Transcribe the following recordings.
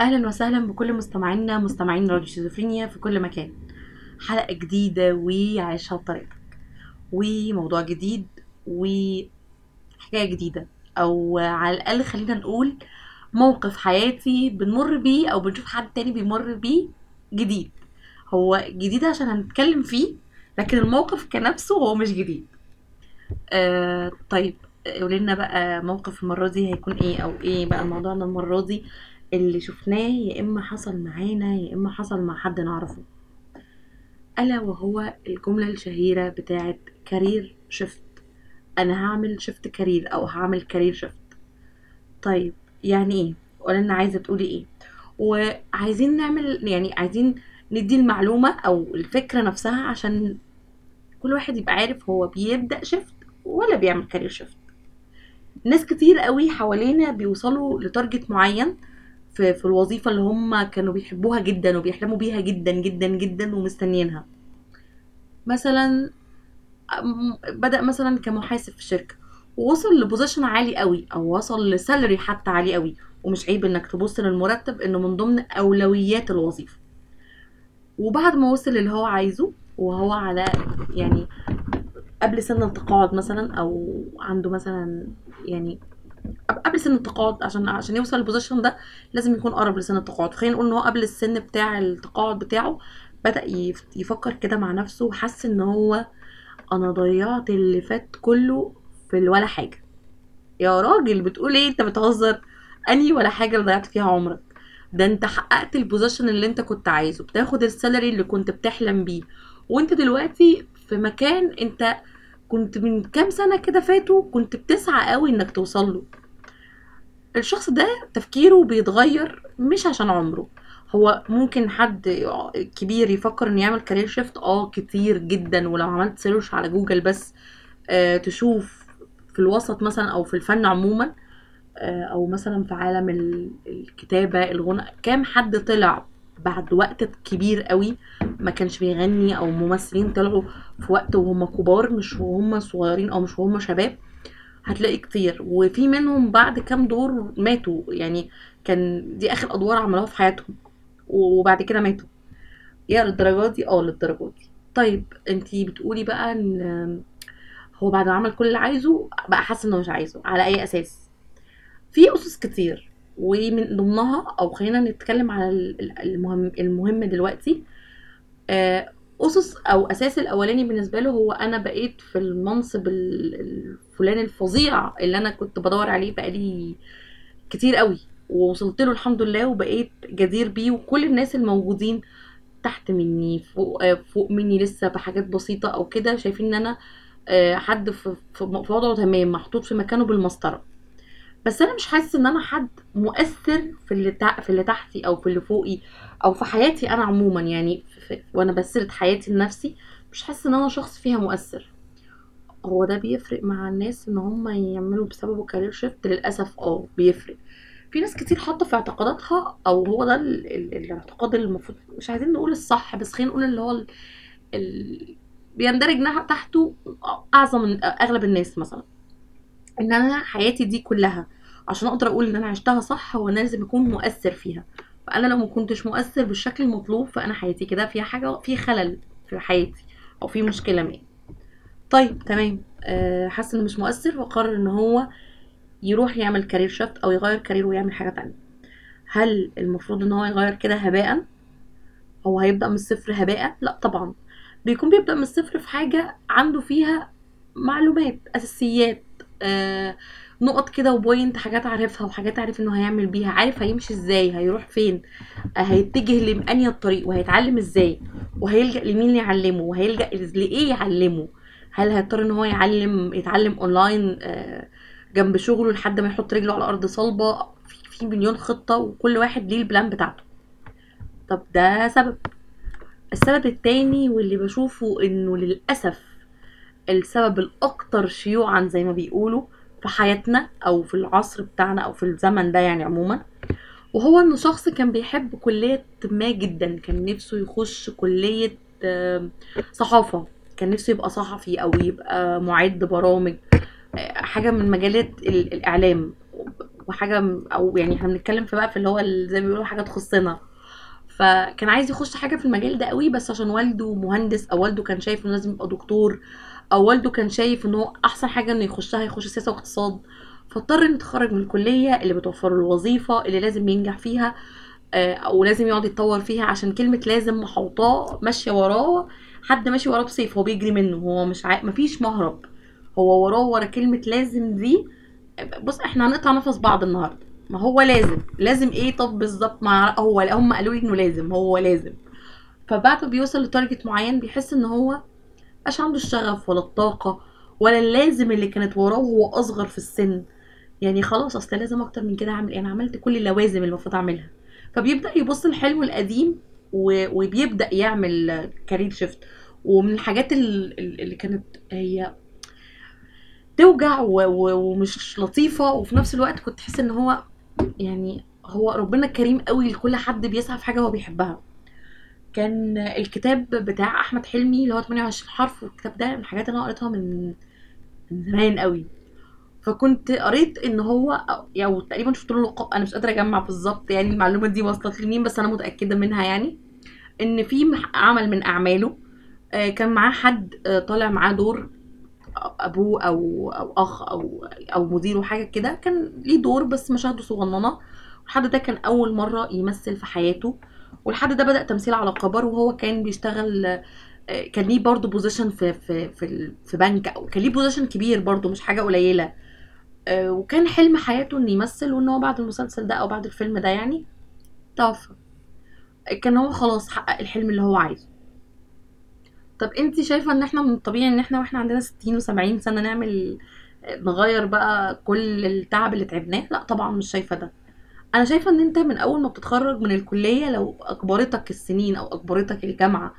أهلا وسهلا بكل مستمعينا مستمعين راديو شيزوفرينيا في كل مكان. حلقة جديدة وعيشها بطريقتك. وموضوع جديد وحكاية جديدة. أو على الأقل خلينا نقول موقف حياتي بنمر بيه أو بنشوف حد تاني بيمر بيه جديد. هو جديد عشان هنتكلم فيه لكن الموقف كنفسه هو مش جديد. آه طيب قولي بقى موقف المرة دي هيكون إيه أو إيه بقى موضوعنا المرة دي؟ اللي شفناه يا إما حصل معانا يا إما حصل مع حد نعرفه. ألا وهو الجملة الشهيرة بتاعت career shift أنا هعمل shift career أو هعمل career shift طيب يعني إيه؟ ولا أنا عايزة تقولي إيه؟ وعايزين نعمل يعني عايزين ندي المعلومة أو الفكرة نفسها عشان كل واحد يبقى عارف هو بيبدأ shift ولا بيعمل career shift ناس كتير قوي حوالينا بيوصلوا ل target معين في, في الوظيفة اللي هم كانوا بيحبوها جدا وبيحلموا بيها جدا جدا جدا ومستنيينها. مثلا بدأ مثلا كمحاسب في الشركة ووصل ل position عالي قوي أو وصل ل salary حتى عالي قوي ومش عيب إنك تبص للمرتب إنه من ضمن أولويات الوظيفة. وبعد ما وصل اللي هو عايزه وهو على يعني قبل سن التقاعد مثلا أو عنده مثلا يعني قبل سن التقاعد عشان عشان يوصل لل position ده لازم يكون قرب لسن التقاعد. خلينا نقول إن هو قبل السن بتاع التقاعد بتاعه يف- يفكر كده مع نفسه وحس إن هو أنا ضيعت اللي فات كله في الولا حاجة. يا راجل بتقول إيه؟ أنت بتهزر. انهي ولا حاجة اللي ضيعت فيها عمرك؟ ده أنت حققت ال position اللي أنت كنت عايزه. بتاخد ال salary اللي كنت بتحلم بيه. وأنت دلوقتي في مكان أنت كنت من كام سنة كده فاتوا كنت بتسعى قوي إنك توصل له. الشخص ده تفكيره بيتغير مش عشان عمره. هو ممكن حد كبير يفكر إنه يعمل career shift آه كتير جدا ولو عملت search على جوجل بس آه تشوف في الوسط مثلا أو في الفن عموما آه أو مثلا في عالم ال- الكتابة الغنا كام حد طلع بعد وقت كبير قوي ما كانش بيغني أو ممثلين طلعوا في وقت وهم كبار مش وهم صغيرين أو مش وهم شباب هتلاقي كتير. وفي منهم بعد كام دور ماتوا. يعني كان دي آخر أدوار عملوها في حياتهم. وبعد كده ماتوا. يا للدرجات دي؟ آه للدرجات دي. طيب انتي بتقولي بقى إن هو بعد ما عمل كل اللي عايزه بقى حاسس إنه مش عايزه على أي أساس؟ في اسس كتير. ومن ضمنها أو خلينا نتكلم على ال- ال- المهم المهم دلوقتي آه، أسس أو أساس الأولاني بالنسبة له هو أنا بقيت في المنصب ال- الفلاني الفظيع اللي أنا كنت بدور عليه بقالي كتير قوي ووصلت له الحمد لله وبقيت جدير بيه وكل الناس الموجودين تحت مني فوق آه، فوق مني لسه بحاجات بسيطة أو كده شايفين إن أنا آه، حد في وضعه تمام محطوط في مكانه بالمسطرة. بس أنا مش حاسس إن أنا حد مؤثر في اللي تع... في اللي تحتي أو في اللي فوقي أو في حياتي أنا عموما يعني في... وأنا بسرد حياتي لنفسي مش حاسة إن أنا شخص فيها مؤثر. هو ده بيفرق مع الناس إن هم يعملوا بسببه كارير شيفت للأسف آه بيفرق. في ناس كتير حاطة في اعتقاداتها أو هو ده ال... ال... الاعتقاد المفروض مش عايزين نقول الصح بس خلينا نقول اللي هو ال... ال... بيندرج تحته أعظم أغلب الناس مثلا. ان أنا حياتي دي كلها عشان أقدر أقول ان أنا عشتها صح هو أنا لازم اكون مؤثر فيها. فانا لو ما كنتش مؤثر بالشكل المطلوب فانا حياتي كده فيها حاجة في خلل في حياتي أو في مشكلة ما. طيب تمام. أه حاسس انه مش مؤثر وقرر إن هو يروح يعمل career shift أو يغير career ويعمل حاجة تانية. هل المفروض إن هو يغير كده هباء هو هيبدأ من الصفر هباء؟ لأ طبعا. بيكون بيبدأ من الصفر في حاجة عنده فيها معلومات أساسيات. نقط كده وبوينت حاجات عارفها وحاجات عارف إنه هيعمل بيها عارف هيمشي إزاي هيروح فين آه هيتجه لأنهي الطريق وهيتعلم إزاي وهيلجأ لمين يعلمه وهيلجأ لإيه يعلمه؟ هل هيضطر إن هو يعلم يتعلم أونلاين آه جنب شغله لحد ما يحط رجله على أرض صلبة؟ في, في مليون خطة وكل واحد ليه البلان بتاعته. طب ده سبب. السبب التاني واللي بشوفه إنه للأسف السبب الأكثر شيوعا زي ما بيقولوا في حياتنا أو في العصر بتاعنا أو في الزمن ده يعني عموما وهو إنه شخص كان بيحب كلية ما جدا كان نفسه يخش كلية صحافة كان نفسه يبقى صحفي أو يبقى معد برامج آه، حاجة من مجالات ال- الإعلام وحاجة م- أو يعني إحنا بنتكلم في بقى في اللي هو زي ما بيقولوا حاجة تخصنا. فكان عايز يخش حاجة في المجال ده قوي بس عشان والده مهندس أو والده كان شايف إنه لازم يبقى دكتور أو والده كان شايف ان هو أحسن حاجة إنه يخشها يخش سياسة واقتصاد فاضطر إنه يتخرج من الكلية اللي بتوفر له الوظيفة اللي لازم ينجح فيها آه، أو لازم يقعد يتطور فيها عشان كلمة لازم محوطاه ماشية وراه حد ماشي وراه بسيف هو بيجري منه هو مش عا... مفيش مهرب هو وراه ورا كلمة لازم دي بص إحنا هنقطع نفس بعض النهارده ما هو لازم لازم إيه طب بالظبط مع هو هم قالوا لي إنه لازم هو لازم فبعد ما بيوصل لتارجت معين بيحس إن هو مش عنده الشغف ولا الطاقة ولا اللازم اللي كانت وراه وهو أصغر في السن. يعني خلاص أصل لازم أكتر من كده أعمل إيه أنا عملت كل اللوازم اللي المفروض أعملها. فبيبدأ يبص لحلمه القديم وبيبدأ يعمل كارير شيفت ومن الحاجات ال- ال- اللي كانت هي توجع ومش لطيفة وفي نفس الوقت كنت تحس إن هو يعني هو ربنا كريم قوي لكل حد بيسعى في حاجة هو بيحبها. كان الكتاب بتاع أحمد حلمي اللي هو 28 حرف والكتاب ده من الحاجات اللي أنا قريتها من من زمان قوي. فكنت قريت إن هو أو يعني تقريبا شفت له لقاء أنا مش قادرة أجمع بالظبط يعني المعلومة دي وصلت لمين بس أنا متأكدة منها يعني. إن في عمل من أعماله آه، كان معاه حد آه، طالع معاه دور أبوه أو أو أخ أو أو مديره حاجة كده كان ليه دور بس مشاهده صغننة. الحد ده كان أول مرة يمثل في حياته. والحد ده بدأ تمثيل على كبر وهو كان بيشتغل آه، كان ليه برضه position في في في في بنك أو كان ليه position كبير برضه مش حاجة قليلة. آه، وكان حلم حياته إنه يمثل وإن هو بعد المسلسل ده أو بعد الفيلم ده يعني توفى. كان هو خلاص حقق الحلم اللي هو عايزه. طب انت شايفة إن إحنا من الطبيعي إن إحنا وإحنا عندنا 60 و70 سنة نعمل نغير بقى كل التعب اللي تعبناه؟ لأ طبعا مش شايفة ده. أنا شايفة إن أنت من أول ما بتتخرج من الكلية لو أجبرتك السنين أو أجبرتك الجامعة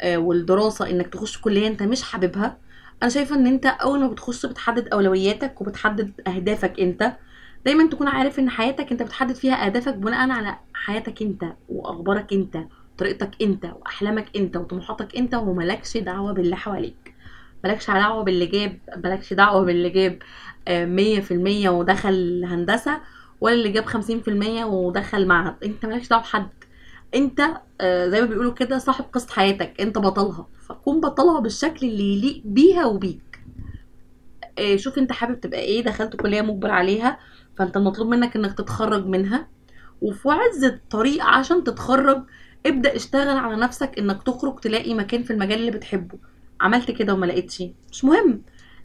آه، والدراسة إنك تخش كلية أنت مش حاببها أنا شايفة إن أنت أول ما بتخش بتحدد أولوياتك وبتحدد أهدافك أنت. دايما تكون عارف إن حياتك أنت بتحدد فيها أهدافك بناء على حياتك أنت وأخبارك أنت طريقتك أنت وأحلامك أنت وطموحاتك أنت وملكش دعوة باللي حواليك. ملكش دعوة باللي جاب ملكش دعوة باللي جاب آه، مية في المية ودخل هندسة. ولا اللي جاب خمسين في المية ودخل معهد. انت مالكش دعوة بحد. انت آه، زي ما بيقولوا كده صاحب قصة حياتك. انت بطلها. فكون بطلها بالشكل اللي يليق بيها وبيك. آه، شوف انت حابب تبقى إيه دخلت كلية مجبر عليها فانت المطلوب منك انك تتخرج منها. وفي عز الطريق عشان تتخرج ابدأ اشتغل على نفسك انك تخرج تلاقي مكان في المجال اللي بتحبه. عملت كده وما لقيتش. مش مهم.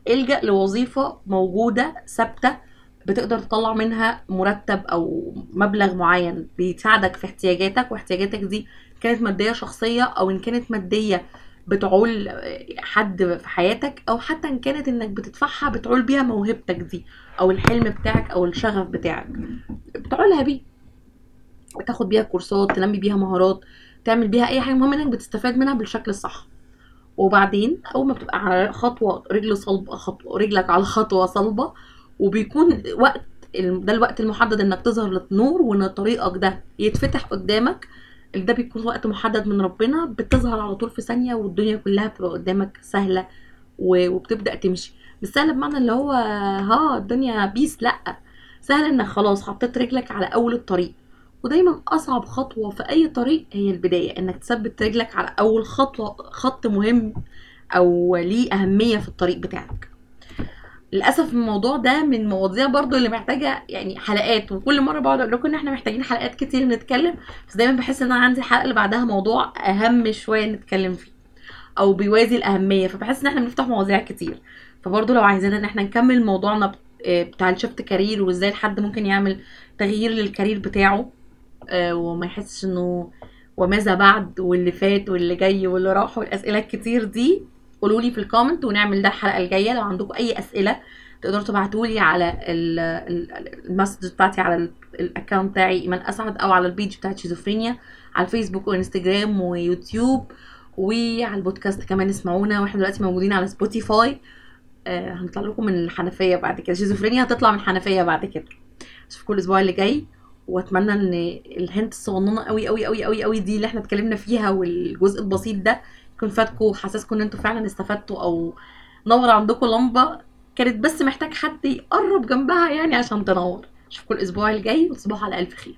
الجأ لوظيفة موجودة ثابتة. بتقدر تطلع منها مرتب أو مبلغ معين بيساعدك في احتياجاتك واحتياجاتك دي كانت مادية شخصية أو إن كانت مادية بتعول حد في حياتك أو حتى إن كانت إنك بتدفعها بتعول بيها موهبتك دي أو الحلم بتاعك أو الشغف بتاعك. بتعولها بيه. تاخد بيها كورسات تنمي بيها مهارات تعمل بيها أي حاجة المهم إنك بتستفاد منها بالشكل الصح. وبعدين أول ما بتبقى على خطوة رجل صلبه خطوة رجلك على خطوة صلبة وبيكون وقت ده الوقت المحدد إنك تظهر للنور وإن طريقك ده يتفتح قدامك. ده بيكون وقت محدد من ربنا بتظهر على طول في ثانية والدنيا كلها بتبقى قدامك سهلة وبتبدأ تمشي. مش سهله بمعنى اللي هو ها الدنيا بيس لأ سهل إنك خلاص حطيت رجلك على أول الطريق. ودايما أصعب خطوة في أي طريق هي البداية إنك تثبت رجلك على أول خطوة خط مهم أو ليه أهمية في الطريق بتاعك. للأسف الموضوع ده من المواضيع برضو اللي محتاجة يعني حلقات وكل مرة بقعد أقول لكم إن إحنا محتاجين حلقات كتير نتكلم بس دايما بحس إن أنا عندي الحلقة اللي بعدها موضوع أهم شوية نتكلم فيه أو بيوازي الأهمية فبحس إن إحنا بنفتح مواضيع كتير. فبرضو لو عايزين إن إحنا نكمل موضوعنا آه، بتاع ال shift career وإزاي الحد ممكن يعمل تغيير لل career بتاعه آه، وما يحسش إنه وماذا بعد واللي فات واللي جاي واللي راح والأسئلة الكتير دي قولوا لي في ال comment ونعمل ده الحلقة الجاية. لو عندكم أي أسئلة تقدروا تبعتوا لي على ال- ال- ال message بتاعتي على ال- ال account بتاعي إيمان أسعد أو على ال page بتاعت شيزوفرينيا على الفيسبوك وإنستجرام ويوتيوب وعلى البودكاست كمان اسمعونا. وإحنا دلوقتي موجودين على سبوتيفاي آه هنطلع لكم من الحنفية بعد كده. شيزوفرينيا هتطلع من الحنفية بعد كده. أشوفكم الأسبوع اللي جاي. وأتمنى إن ال hint الصغننة قوي قوي قوي قوي قوي دي اللي إحنا اتكلمنا فيها والجزء البسيط ده يكون فادكم وحسسكم إن أنتوا فعلا استفدتوا أو نور عندكم لمبة كانت بس محتاج حد يقرب جنبها يعني عشان تنور. اشوفكم الأسبوع الجاي وتصبحوا على ألف خير.